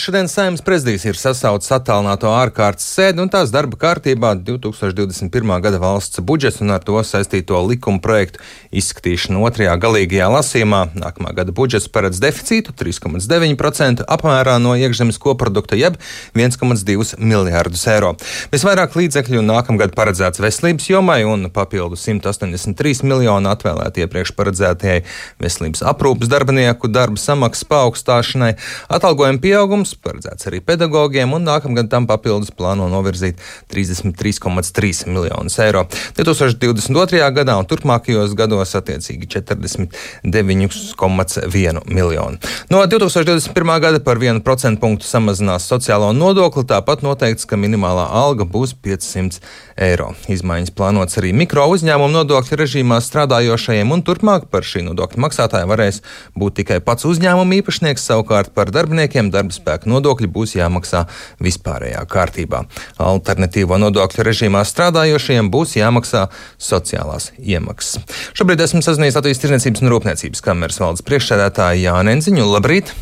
Šodien Saimnes prezidijs ir sasaucis attālināto ārkārtas sēdi un tās darba kārtībā 2021. gada valsts budžets un ar to saistīto likuma projektu izskatīšanu otrajā galīgajā lasījumā. Nākamā gada budžets paredz deficītu 3,9% apmērā no iekšzemes koprodukta jeb 1,2 miljārdus eiro. Visvairāk līdzekļu nākamgad paredzēts veselības jomai un papildu 183 miljonu atvēlēt iepriekš paredzētajai veselības aprūpas darbinieku darba samaksas paaugstināšanai, atalgojuma pieaugums resursus, paredzēts arī pedagogiem, un nākamgad tam papildus plāno novirzīt 33,3 miljonus eiro. 2022. gadā un turpmākajos gados attiecīgi 49,1 miljonu. No 2021. gada par 1% punktu samazinās sociālo nodokli, tāpat noteikts, ka minimālā alga būs 500 eiro. Izmaiņas plānotas arī mikro uzņēmumu nodokļu režīmā strādājošajiem, un turpmāk par šī nodokļa maksātāju varēs būt tikai pats uzņēmuma īpašnieks, savukārt par darbiniekiem darba spēku cilvēku nodokļi būs jāmaksā vispārējā kārtībā. Alternatīvo nodokļu režīmā strādājošiem būs jāmaksā sociālās iemaksas. Šobrīd esmu sazinājies Latvijas Tirniecības un Rūpniecības kameras valdes priekšsēdētāju Jānu Enziņu. Labrīt!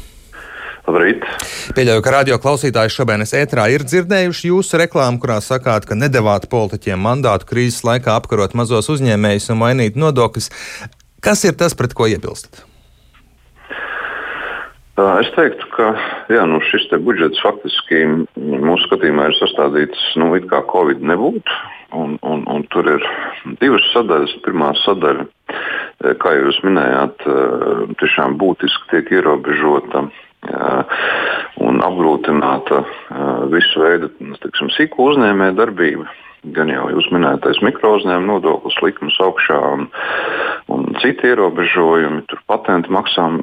Labrīt. Pieļauju, ka radio klausītāji šodien ētrā ir dzirdējuši jūsu reklāmu, kurā sakāt, ka nedavāt politiķiem mandātu krīzes laikā apkarot mazos uzņēmējus un mainīt nodokļus. Kas ir tas, pret ko iebilstat? Es teiktu, ka jā, nu šis budžets faktiski mūsu skatījumā ir sastādīts nu, it kā Covid nebūtu. Un, un, un tur ir divas sadaļas. Pirmā sadaļa, kā jūs minējāt, tiešām būtiski tiek ierobežota un apgrūtināta visu veidu tiksim, sīku uzņēmēju darbību. Gan jau jūs minētais mikro uzņēmuma nodoklis, likums augšā un, un citi ierobežojumi, tur patentu maksām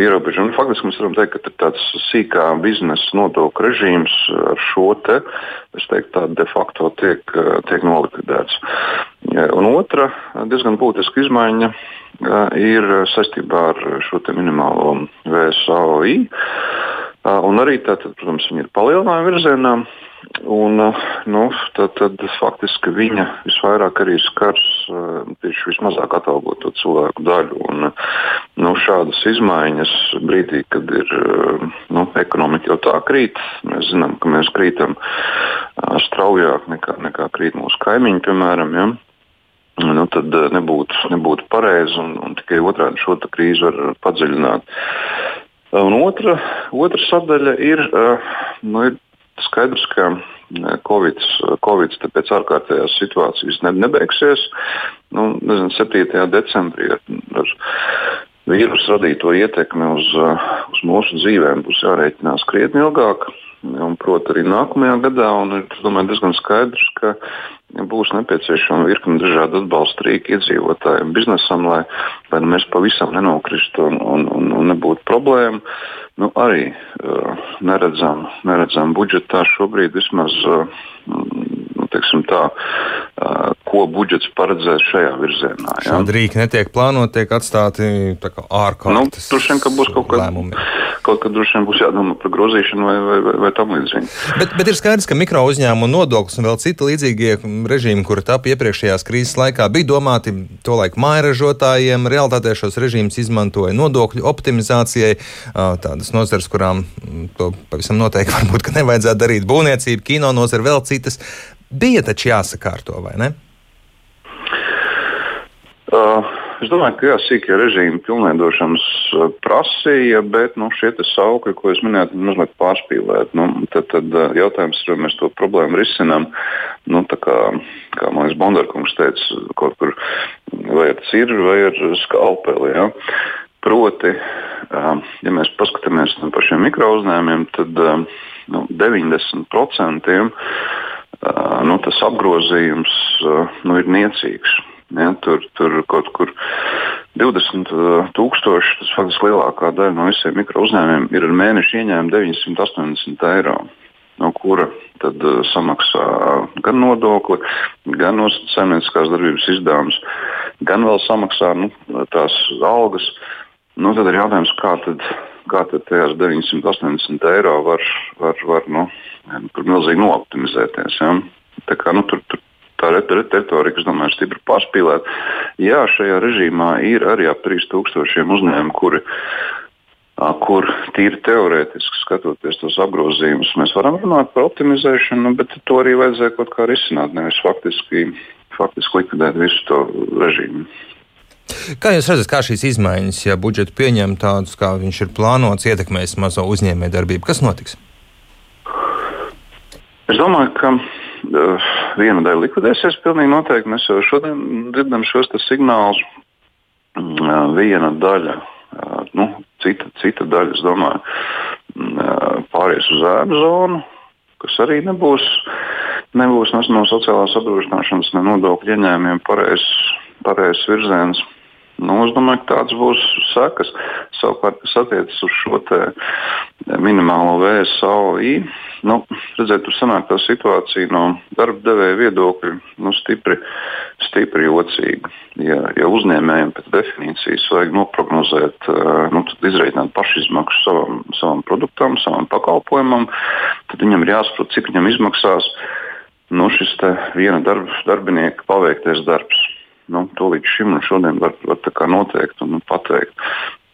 ierobežojumi. Faktiski mēs varam teikt, ka tāds sīkā biznesa nodokļu režīms ar šo te, es teiktu, de facto tiek, tiek nolikvidēts. Un otra diezgan būtiska izmaiņa ir saistībā ar šo minimālo VSAOI. Un arī tātad, protams, viņi ir palielinājumi virzienā. Un, nu, tad, tad faktiski viņa visvairāk arī skars tieši vismazāk atalgoto cilvēku daļu. Un, nu, šādas izmaiņas brīdī, kad ir nu, ekonomika jau tā krīt, mēs zinām, ka mēs krītam straujāk nekā, nekā krīt mūsu kaimiņi, piemēram. Ja? Nu, tad nebūtu, nebūtu pareizi un, un tikai otrādi šo krīzi var padziļināt. Un otra, otra sadaļa ir, nu, ir skaidrs, ka Covid, Covid pēc ārkārtējās situācijas ne, nebeigsies. Nu, nezinu, 7. decembrī ar, ar vīrusu radīto ietekmi uz, uz mūsu dzīvēm būs jārēķinās krietni ilgāk. Un, proti, arī nākamajā gadā un ir domāju, diezgan skaidrs, ka būs nepieciešama virkne dažādu atbalstu rīku iedzīvotājiem, biznesam, lai, lai nu mēs pavisam nenokristu un, un, un, un nebūtu problēmu. Nu, arī uh, neredzam, neredzam budžetā šobrīd vismaz uh, nu, tā, uh, ko budžets paredzēs šajā virzienā. Ja? Šādi rīki netiek plānoti, tiek atstāti ārkārtas. Nu, vien, ka būs kaut kāda lēmuma. Kaut kad droši vien būs jādomā par grozīšanu vai, vai, vai, vai tam līdzīgi. Bet, bet ir skaidrs, ka mikro uzņēmumu nodoklis un vēl citi līdzīgie režīmi, kuri tapa iepriekšējās krīzes laikā, bija domāti to laiku mājražotājiem. Realtātē šos režīmus izmantoja nodokļu optimizācijai. Tādas nozares, kurām to pavisam noteikti varbūt nevajadzētu darīt, būvniecība, kino nozara, vēl citas. Bija taču jāsakārto, vai ne? Uh, es domāju, ka jā, sīkie režīmi pilnveidošanas uh, prasīja, bet nu, šie saukļi, ko jūs minējāt, ir mazliet pārspīlēti. Nu, tad, tad uh, jautājums ir, vai mēs to problēmu risinām. Nu, kā kā liekas, Bondarkungs teica, kaut kur vai ar cirvi vai ar skalpeli. Ja? Proti, uh, ja mēs paskatāmies par šiem mikro uzņēmumiem, tad nu, 90% nu, tas apgrozījums nu, ir niecīgs. Ja, tur, tur kaut kur 20 tūkstoši, tas faktiski lielākā daļa no visiem mikro uzņēmumiem ir ar mēneša ieņēmumu 980 eiro. No kura tad uh, samaksā gan nodokli, gan no saimnieciskās darbības izdevumus, gan vēl samaksā nu, tās algas. Nu, tad ir jautājums, kā tad, kā tad tajās 980 eiro var, var, var nu, milzīgi nooptimizēties. Ja? Tā kā, nu, tur, tur tā retorika, es domāju, ir stipri pārspīlēta. Jā, šajā režīmā ir arī ap 3000 uzņēmumu, kuri kur tīri teorētiski skatoties tos apgrozījumus, mēs varam runāt par optimizēšanu, bet to arī vajadzēja kaut kā risināt, nevis faktiski, faktiski likvidēt visu to režīmu. Kā jūs redzat, kā šīs izmaiņas, ja budžetu pieņem tādus, kā viņš ir plānots, ietekmēs mazo uzņēmēju darbību? Kas notiks? Es domāju, ka viena daļa likvidēsies. Pilnīgi noteikti mēs jau šodien dzirdam šos signālus. Uh, viena daļa nu, cita, cita daļa, es domāju, pāries uz ēnu zonu, kas arī nebūs, nebūs no sociālās apdrošināšanas, ne nodokļu ieņēmumiem pareizs pareiz virziens. Nu, es domāju, ka tāds būs sekas. Savukārt, kas attiecas uz šo minimālo VSOI, nu, redziet, tur sanāk tā situācija no darba devēja viedokļa nu, stipri, stipri jocīga. Ja, ja uzņēmējiem pēc definīcijas vajag noprognozēt, nu, izreikināt pašizmaksu savam, savam produktam, savam pakalpojumam, tad viņam ir jāsaprot, cik viņam izmaksās nu, šis viena darba, darbinieka paveiktais darbs. Nu, to līdz šim un šodien var, var noteikt un pateikt.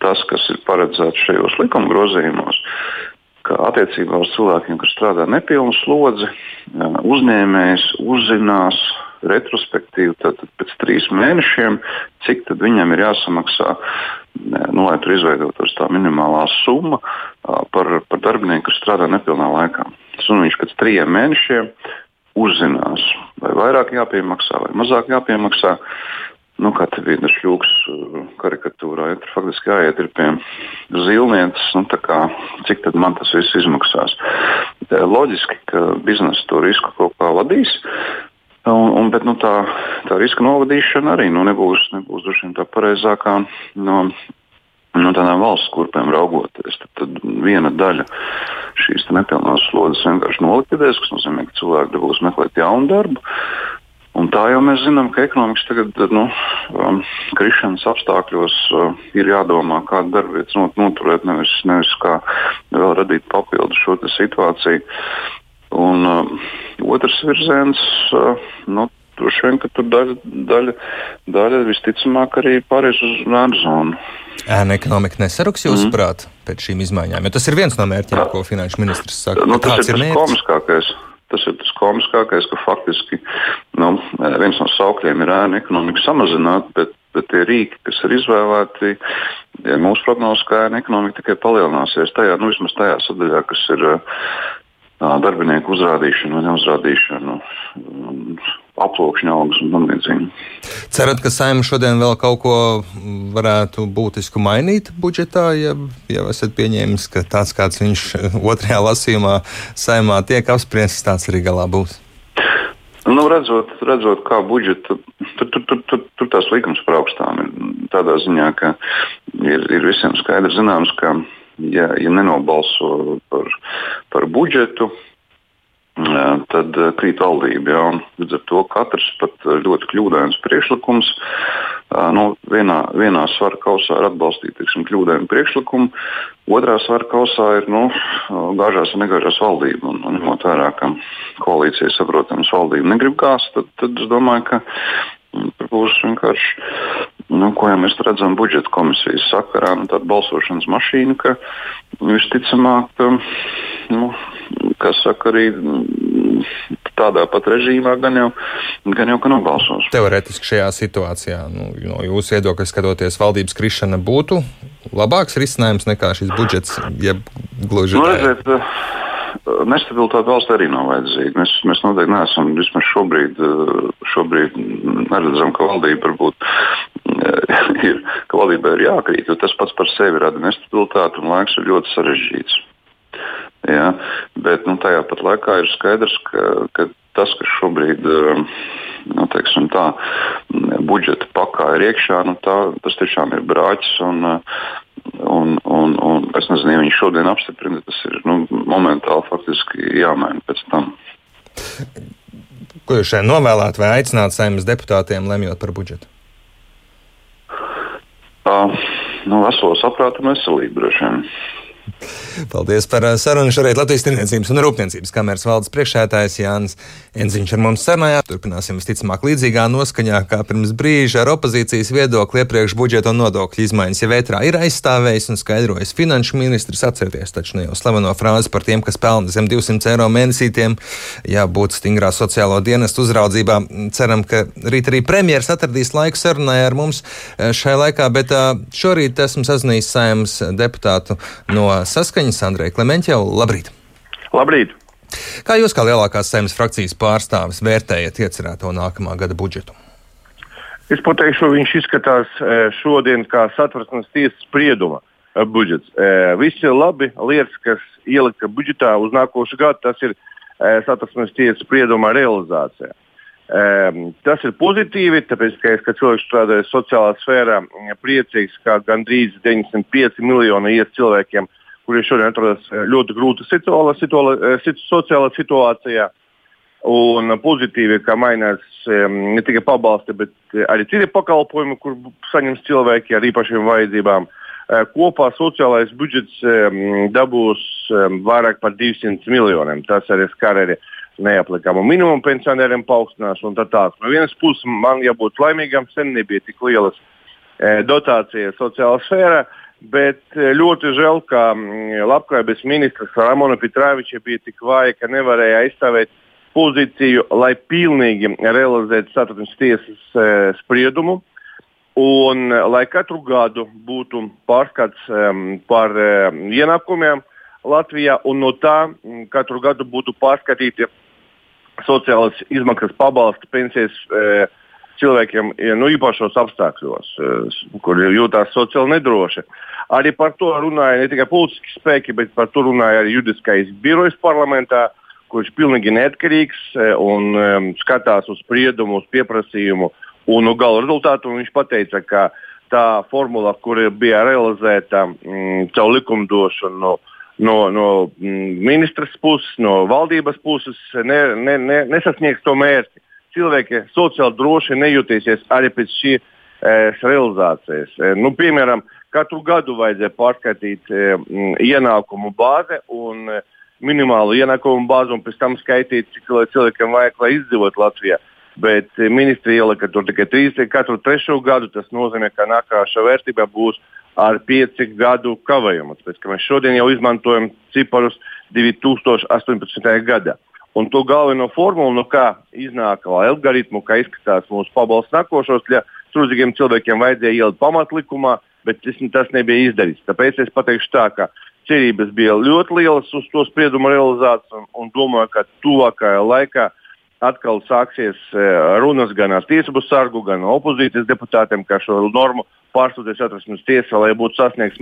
Tas, kas ir paredzēts šajos likuma grozījumos, ka attiecībā uz cilvēkiem, kas strādā nepilnu slodzi, uzņēmējs uzzinās retrospektīvi, pēc trīs mēnešiem, cik viņam ir jāsamaksā, nu, lai tur izveidotos tā minimālā summa par, par darbinieku, kas strādā nepilnā laikā. Un viņš pēc trim mēnešiem uzzinās, vai vairāk jāpiemaksā vai mazāk jāpiemaksā. Nu, kā te bija šļūks uh, karikatūrā, ja tur faktiski jāiet pie zilnieces, nu, kā, cik tad man tas viss izmaksās. Loģiski, ka biznesa to risku kaut kā vadīs, Un, un, bet nu, tā, tā riska novadīšana arī nu, nebūs, nebūs tā pareizākā no, no tādām valsts kurpēm raugoties. Tad, tad viena daļa šīs nepilnās slodzes vienkārši nolikvidēs, kas nozīmē, ka cilvēki dabūs meklēt jaunu darbu. Un tā jau mēs zinām, ka ekonomikas tagad, nu, um, krišanas apstākļos uh, ir jādomā, kādu darbu vietu not, noturēt, nevis, nevis kā vēl radīt papildu šo situāciju. Un uh, otrs virziens, uh, nu, droši vien, ka tur daļa, daļa, daļa visticamāk arī pāries uz nāru zonu. Ēna ekonomika nesaruks jūsuprāt mm. pēc šīm izmaiņām, jo tas ir viens no mērķiem, ko finanšu ministrs saka. Nu, tas ir, ir tas komiskākais. Tas ir tas komiskākais, ka faktiski nu, viens no saukļiem ir ēna ekonomika samazināt, bet, bet tie rīki, kas ir izvēlēti, ja mūsu prognozes, ka ēna ekonomika tikai palielināsies tajā, nu, vismaz tajā sadaļā, kas ir darbinieku uzrādīšanu vai neuzrādīšanu, aploksņa algas un tam līdzīgi. Cerat, ka saima šodien vēl kaut ko varētu būtisku mainīt budžetā, ja jau esat pieņēmis, ka tāds, kāds viņš otrajā lasījumā saimā tiek apspriests, tāds arī galā būs? Nu, redzot, redzot, kā budžeta, tur, tur, tur, tur, tur tās likums par augstām ir tādā ziņā, ka ir, ir visiem skaidrs zināms, ka ja, ja nenobalso par, par budžetu, tad krīt valdība. Ja, līdz ar to katrs pat ļoti kļūdains priekšlikums. Nu, vienā, vienā svara kausā ir atbalstīt tiksim, kļūdainu priekšlikumu, otrā svara kausā ir nu, gāžās un negāžās valdība. Un, un ņemot vērā, ka koalīcija saprotams valdība negrib gāzt, tad, tad es domāju, ka būs vienkārši, nu, ko jau mēs redzam budžeta komisijas sakarā, nu, tāda balsošanas mašīna, ka visticamāk, nu, kas saka arī tādā pat režīmā, gan jau, gan jau ka nobalsos. Teorētiski šajā situācijā, nu, no jūsu viedokļa skatoties, valdības krišana būtu labāks risinājums nekā šis budžets, ja gluži nu, redziet, Nestabilitāte valsts arī nav vajadzīga. Mēs, mēs noteikti neesam, vismaz šobrīd, šobrīd neredzam, ka valdība varbūt ir, ka valdībai ir jākrīt, jo tas pats par sevi rada nestabilitāti un laiks ir ļoti sarežģīts. Ja, bet nu, tajā pat laikā ir skaidrs, ka, ka tas, kas šobrīd nu, tā, budžeta pakā ir iekšā, nu, tā, tas tiešām ir brāķis. Un, un, un, un es nezinu, ja viņi šodien apstiprina, tas ir nu, momentāli faktiski jāmaina pēc tam. Ko jūs šeit novēlētu vai aicināt saimnes deputātiem lemjot par budžetu? Uh, nu, veselo saprātu un veselību droši vien. Paldies par uh, sarunu. Šorīt Latvijas Tirniecības un Rūpniecības kameras valdes priekšētājs Jānis Enziņš ar mums sarunājā. Turpināsim visticamāk līdzīgā noskaņā kā pirms brīža ar opozīcijas viedokli iepriekš budžeta un nodokļu izmaiņas. Ja vētrā ir aizstāvējis un skaidrojis finanšu ministrs, atcerieties taču ne jau slaveno frāzi par tiem, kas pelna zem 200 eiro mēnesītiem, jābūt stingrā sociālo dienestu uzraudzībā. Ceram, ka rīt arī premjeras atradīs laiku sarunai ar mums uh, šai laikā, bet uh, šorīt esmu sazinājis saimnes deputātu no saskaņas Andrei Klementjau. Labrīt! Labrīt! Kā jūs, kā lielākās saimnes frakcijas pārstāvis, vērtējat iecerēto nākamā gada budžetu? Es pateikšu, viņš izskatās e, šodien kā satversmes tiesas sprieduma e, budžets. E, viss ir labi, lietas, kas ielikta budžetā uz nākošu gadu, tas ir satversmes tiesas sprieduma realizācija. Tas ir pozitīvi, tāpēc, ka es, kad cilvēks strādāja sociālā sfērā, priecīgs, ka gandrīz 95 miljoni iet cilvēkiem kuri šodien atrodas eh, ļoti grūta situāla, situāla, eh, sociālā situācijā. Un pozitīvi, ka mainās ne tikai pabalsti, bet arī citi pakalpojumi, kur saņems cilvēki ar īpašām vajadzībām. Eh, kopā sociālais budžets dabūs vairāk par 200 miljoniem. Tas arī skar arī neaplikamu minimumu pensionāriem paaugstināšanu tā tālāk. No vienas puses man jābūt laimīgam, sen nebija tik lielas dotācijas sociālā sfērā. Bet eh, ļoti žēl, ka mm, labklājības ministrs Ramona Pitrāviča bija tik vāja, ka nevarēja aizstāvēt pozīciju, lai pilnīgi realizētu satversmes tiesas e, spriedumu. Un, eh, lai katru gadu būtu pārskats e, par e, ienākumiem Latvijā, un no tā mm, katru gadu būtu pārskatīti sociālās izmaksas, pabalsti, pensijas, e, cilvēkiem nu, īpašos apstākļos, eh, kur jūtas sociāli nedroši. Arī par to runāja ne tikai politiski spēki, bet par to runāja arī juridiskais birojs parlamentā, kurš ir pilnīgi neatkarīgs eh, un um, skatās uz spriedumu, uz pieprasījumu. Un nu, gala rezultātu viņš teica, ka tā formula, kur bija realizēta mm, caur likumdošanu no, no, no mm, ministras puses, no valdības puses, ne, ne, ne, nesasniegs to mērķi cilvēki sociāli droši nejutīsies arī pēc šīs e, realizācijas. E, nu, piemēram, katru gadu vajadzēja pārskatīt e, ienākumu bāzi un minimālu ienākumu bāzi un pēc tam skaitīt, cik cilvēkiem vajag, lai izdzīvotu Latvijā. Bet e, ministri ielika tur tikai trīs, katru trešo gadu. Tas nozīmē, ka nākamā vērtība būs ar piecu gadu kavējumu. Tāpēc mēs šodien jau izmantojam ciparus 2018. gadā. Un to galveno formulu, no kā iznāk algoritmu, kā izskatās mūsu pabalsts nākošos, ja trūcīgiem cilvēkiem vajadzēja ielikt pamatlikumā, bet tas nebija izdarīts. Tāpēc es pateikšu tā, ka cerības bija ļoti lielas uz to spriedumu realizāciju un, un domāju, ka tuvākajā laikā atkal sāksies e, runas gan ar tiesību sargu, gan opozīcijas deputātiem, kā šo normu pārsūtīs atrasmes tiesā, lai būtu sasniegts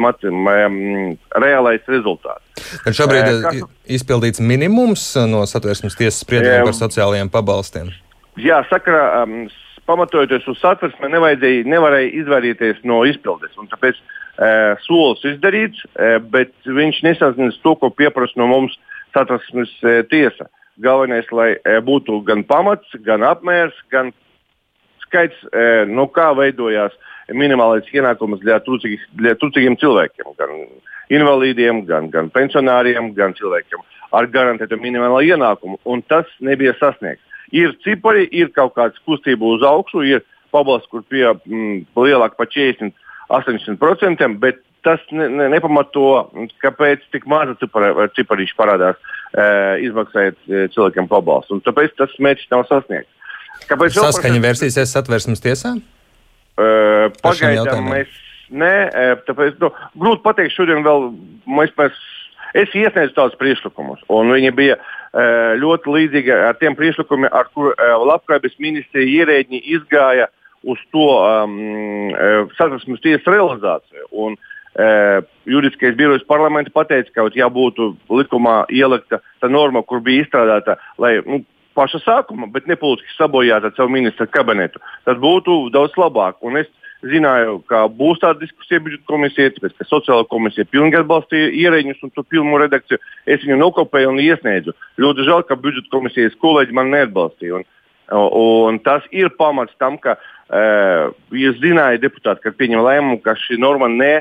reālais rezultāts. Kad šobrīd ir kas... izpildīts minimums no satversmes tiesas spriedumiem par sociālajiem pabalstiem? Jā, sakarā um, pamatojoties uz satversmi, nevarēja izvairīties no izpildes. Tāpēc uh, solis izdarīts, uh, bet viņš nesasniedz to, ko pieprasa no mums satversmes uh, tiesa. Galvenais, lai uh, būtu gan pamats, gan apmērs, gan skaits, uh, no kā veidojās minimālais ienākums для trūcīgiem cilvēkiem. Gan, uh, invalīdiem, gan, gan pensionāriem, gan cilvēkiem ar garantētu minimālo ienākumu. Un tas nebija sasniegts. Ir cipari, ir kaut kāda kustība uz augšu, ir pabalsts, kur pie mm, lielāk par 40, 80%, bet tas ne, ne, nepamato, kāpēc tik maza ciparīša parādās e, izmaksājot e, cilvēkiem pabalstu. Un tāpēc tas mērķis nav sasniegts. Kāpēc Saskaņa vērsīsies satversmes tiesā? E, pagaidām mēs Nē, tāpēc nu, grūti pateikt, šodien vēl mēs, mēs es iesniedzu tādus priekšlikumus, un viņi bija ļoti līdzīgi ar tiem priekšlikumiem, ar kuriem labklājības ministrija ierēģi izgāja uz to um, satversmes tiesas realizāciju. Un, uh, juridiskais birojs parlamenta pateica, ka ja būtu likumā ielikta tā norma, kur bija izstrādāta, lai nu, paša sākuma, bet nepolitiski sabojāta savu ministra kabinetu, tad būtu daudz labāk. Un es zināju, ka būs tāda diskusija budžeta komisijā, tāpēc ka sociālā komisija pilnīgi atbalstīja ierēģus un to pilnu redakciju. Es viņu nokopēju un iesniedzu. Ļoti žēl, ka budžeta komisijas kolēģi man neatbalstīja. Un, un tas ir pamats tam, ka uh, jūs zinājāt, deputāti, kad pieņem lēmumu, ka šī norma ne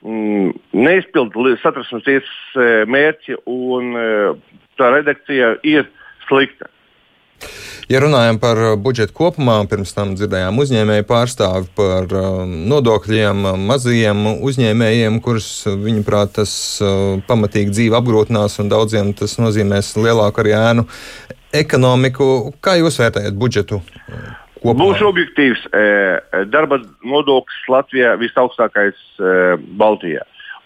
mm, neizpild satversmes tiesas mērķi un tā redakcija ir slikta. Ja runājam par uh, budžetu kopumā, pirms tam dzirdējām uzņēmēju pārstāvi par um, nodokļiem um, mazajiem uzņēmējiem, kurus, uh, viņuprāt, tas uh, pamatīgi dzīve apgrūtinās un daudziem tas nozīmēs lielāku arī ēnu ekonomiku. Kā jūs vērtējat budžetu? Kopumā. Būšu objektīvs. Darba nodoklis Latvijā visaugstākais Baltijā.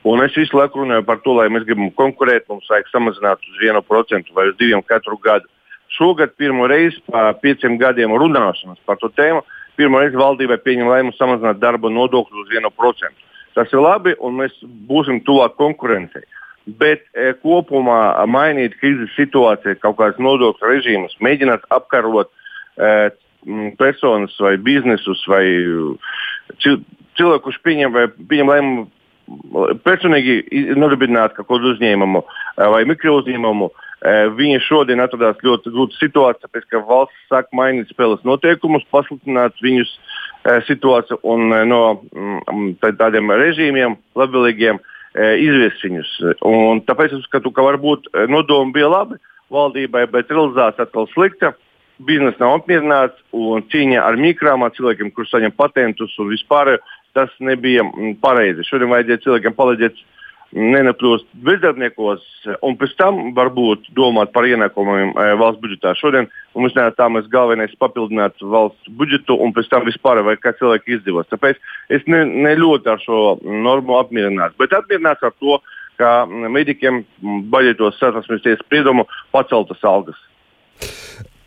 Un es visu laiku runāju par to, lai mēs gribam konkurēt, mums vajag samazināt uz 1% vai uz 2% katru gadu. Šogad pirmo reizi pēc pieciem gadiem runāšanas par to tēmu, pirmo reizi valdībai pieņem lēmumu samazināt darba nodokli uz 1%. Tas ir labi, un mēs būsim tuvāk konkurencei. Bet e, kopumā mainīt krīzes situāciju, kaut kādas nodokļu režīmus, mēģināt apkarot e, personas vai biznesus vai cilvēku, kurš pieņem, pieņem lēmumu personīgi nodibināt kaut kādu uzņēmumu e, vai mikro uzņēmumu. Viņi šodien atradās ļoti grūtā situācijā, tāpēc ka valsts sāk mainīt spēles noteikumus, pasliktināt viņus situāciju un no mm, tādiem režīmiem, labvēlīgiem, izviest viņus. Un tāpēc es uzskatu, ka varbūt nodomi bija labi valdībai, bet realizācija atkal slikta. Biznesa nav apmierināts un cīņa ar mikrām, ar cilvēkiem, kuriem saņem patentus un vispār tas nebija mm, pareizi. Šodien vajadzēja cilvēkiem palīdzēt nenokļūst bezdarbniekos, un pēc tam varbūt domāt par ienākumiem e, valsts budžetā. Šodien mums nē, tā mēs galvenais papildināt valsts budžetu, un pēc tam vispār vai kā cilvēki izdevās. Tāpēc es ne, ne ļoti ar šo normu apmierināts, bet apmierināts ar to, ka medikiem baļietos satversmes tiesas spriedumu paceltas algas.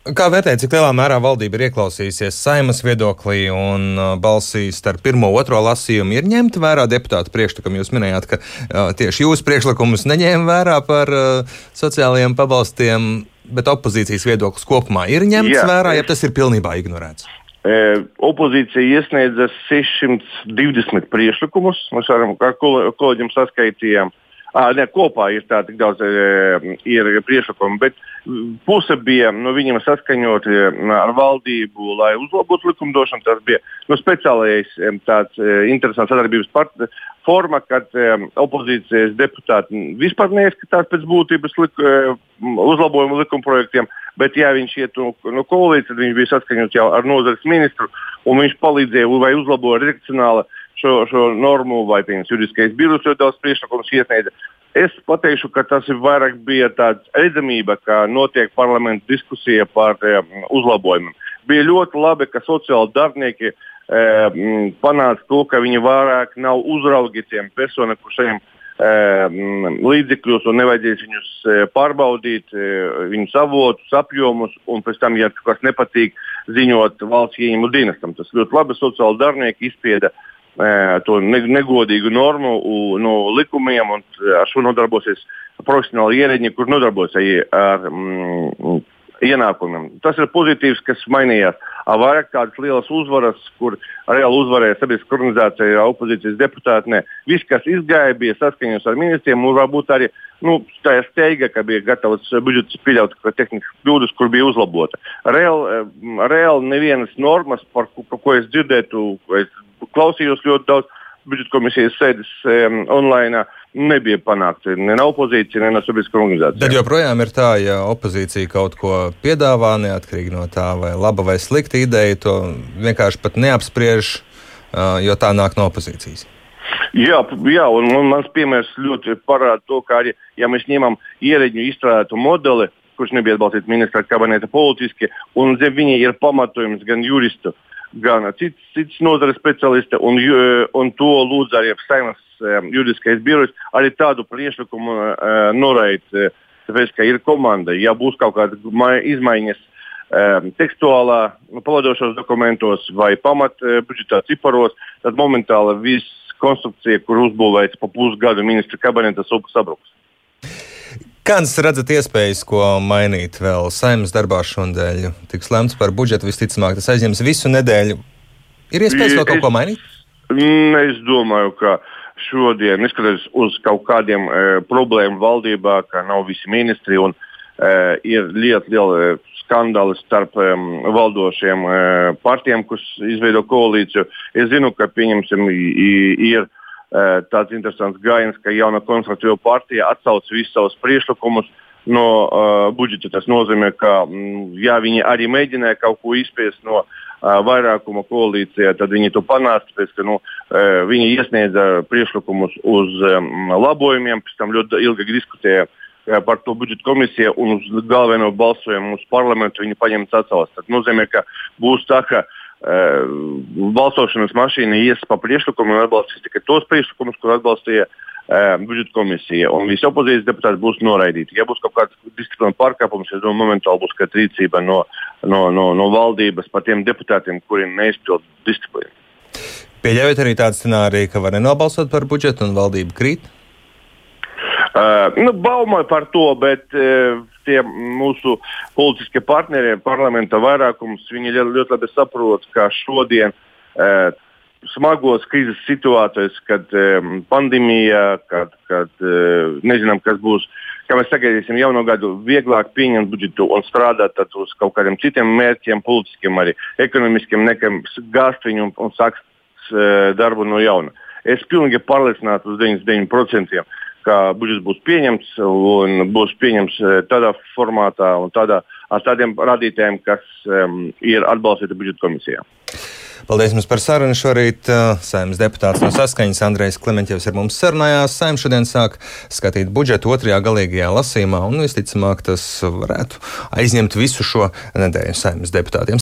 Kā vērtēt, cik lielā mērā valdība ir ieklausījusies saimas viedoklī un uh, balsīs starp pirmo un otro lasījumu? Ir ņemta vērā deputāta priekšlikumu. Jūs minējāt, ka uh, tieši jūsu priekšlikumus neņēma vērā par uh, sociālajiem pabalstiem, bet opozīcijas viedoklis kopumā ir ņemts Jā, vērā, ja tas ir pilnībā ignorēts? E, opozīcija iesniedza 620 priekšlikumus. Mēs varam, kā kolēģiem saskaitījām, À, ne, kopā ir tā tik daudz ir priekšlikumu, bet puse bija no viņiem saskaņoti ar valdību, lai uzlabotu likumdošanu. Tas bija no speciālais tāds interesants sadarbības partners forma, kad opozīcijas deputāti vispār neizskatās pēc būtības lik, uh, uzlabojumu likumprojektiem, bet, ja viņš iet no, no koalīcijas, tad viņš bija saskaņots jau ar nozares ministru, un viņš palīdzēja vai uzlaboja redakcionāli šo, šo normu, vai piemēram juridiskais birojs ļoti daudz priekšlikumus iesniedza. Es pateikšu, ka tas ir vairāk bija tāds redzamība, ka notiek parlamenta diskusija par um, uzlabojumiem. Bija ļoti labi, ka sociāli darbinieki um, panāca to, ka viņi vairāk nav uzraugi tiem saņem um, līdzekļus un nevajadzēs viņus pārbaudīt, uh, viņus avotus, apjomus, un pēc tam, ja kaut kas nepatīk, ziņot valsts ieņēmumu dienestam. Tas ļoti labi sociāli darbinieki izspieda uh, to negodīgu normu no likumiem, un ar šo nodarbosies profesionāli ierēģi, kur nodarbojas ar mm, ienākumiem. Tas ir pozitīvs, kas mainījās. Vairāk tādas lielas uzvaras, kur reāli uzvarēja sabiedriskā organizācija, opozīcijas deputāti. Ne. Viss, kas izgāja, bija saskaņots ar ministriem, un varbūt arī nu, tā steiga, ka bija gatavs budžets pieļaut tehniskas kļūdas, kur bija uzlabota. Reāli, reāli nevienas normas, par ko, ko es dzirdētu, es klausījos ļoti daudz budžeta komisijas sēdes um, online. Nebija panākts ne no opozīcijas, ne no sabiedriskās organizācijas. Tad joprojām ir tā, ja opozīcija kaut ko piedāvā, neatkarīgi no tā, vai laba vai slikta ideja, to vienkārši pat neapspriež, uh, jo tā nāk no opozīcijas. Jā, jā un, un mans piemērs ļoti parāda to, ka arī, ja mēs ņemam ierēģu izstrādātu modeli, kurš nebija atbalstīts ministra kabineta politiski, un zem viņa ir pamatojums gan juristu, uh, gan cits, cits nozares speciālisti, un, un to lūdz arī Saimnes juridiskais birojs, arī tādu priekšlikumu noraidīt. Uh, tāpēc, ka ir komanda, ja būs kaut kādas izmaiņas tekstuālā, pavadošos dokumentos vai pamat budžetā ciparos, tad momentāli viss konstrukcija, kur uzbūvēts pa pusgadu ministra kabineta, sabruks. Kādas redzat iespējas, ko mainīt vēl saimnes darbā šodien? Tiks lemts par budžetu, visticamāk, tas aizņems visu nedēļu. Ir iespējas vēl kaut ko mainīt? Es domāju, ka šodien, neskatoties uz kaut kādiem e, problēmu valdībā, ka nav visi ministri un e, ir lieta liela skandāli starp um, valdošiem uh, partijiem, kas izveido koalīciju. Es zinu, ka pieņemsim, ir tāds interesants gājiens, ka jauna konservatīva partija atsauc visus savus priekšlikumus no uh, budžeta. Tas nozīmē, ka mm, ja viņi arī mēģināja kaut ko izspiest no uh, vairākuma koalīcijā, tad viņi to panāca, tāpēc ka nu, uh, viņi iesniedza priekšlikumus uz um, labojumiem, pēc tam ļoti ilgi diskutēja uh, par to budžeta komisiju un uz galveno balsojumu uz parlamentu viņi paņems atsauc. Tas nozīmē, ka būs tā, ka uh, balsošanas mašīna ies pa priekšlikumiem atbalstīs tikai tos priekšlikumus, kur atbalstīja budžeta komisija, un visi opozīcijas deputāti būs noraidīti. Ja būs kaut kāds disciplīna pārkāpums, tad momentāli būs kāda rīcība no, no, no, no valdības par tiem deputātiem, kuriem neizpild disciplīnu. Pieļaujat arī tādu scenāriju, ka var nenobalsot par budžetu un valdība krīt? Uh, nu, Baumai par to, bet uh, tie mūsu politiskie partneri, parlamenta vairākums, viņi ļoti labi saprot, ka šodien uh, smagos krīzes situācijās, kad um, pandēmija, kad, kad uh, nezinām, kas būs, kā mēs sagaidīsim jauno gadu, vieglāk pieņemt budžetu un strādāt uz kaut kādiem citiem mērķiem, politiskiem, arī ekonomiskiem, nekam gāzt viņu un, un sākt uh, darbu no jauna. Es pilnīgi pārliecināts uz 99%, ka budžets būs pieņemts un būs pieņemts tādā formātā un tādā, ar tādiem rādītājiem, kas um, ir atbalstīti budžeta komisijā. Paldies jums par sarunu šorīt. Saimnes deputāts no saskaņas Andrejs Klementjevs ar mums sarunājās. Saimnes šodien sāk skatīt budžetu otrajā galīgajā lasīmā, un visticamāk tas varētu aizņemt visu šo nedēļu saimnes deputātiem.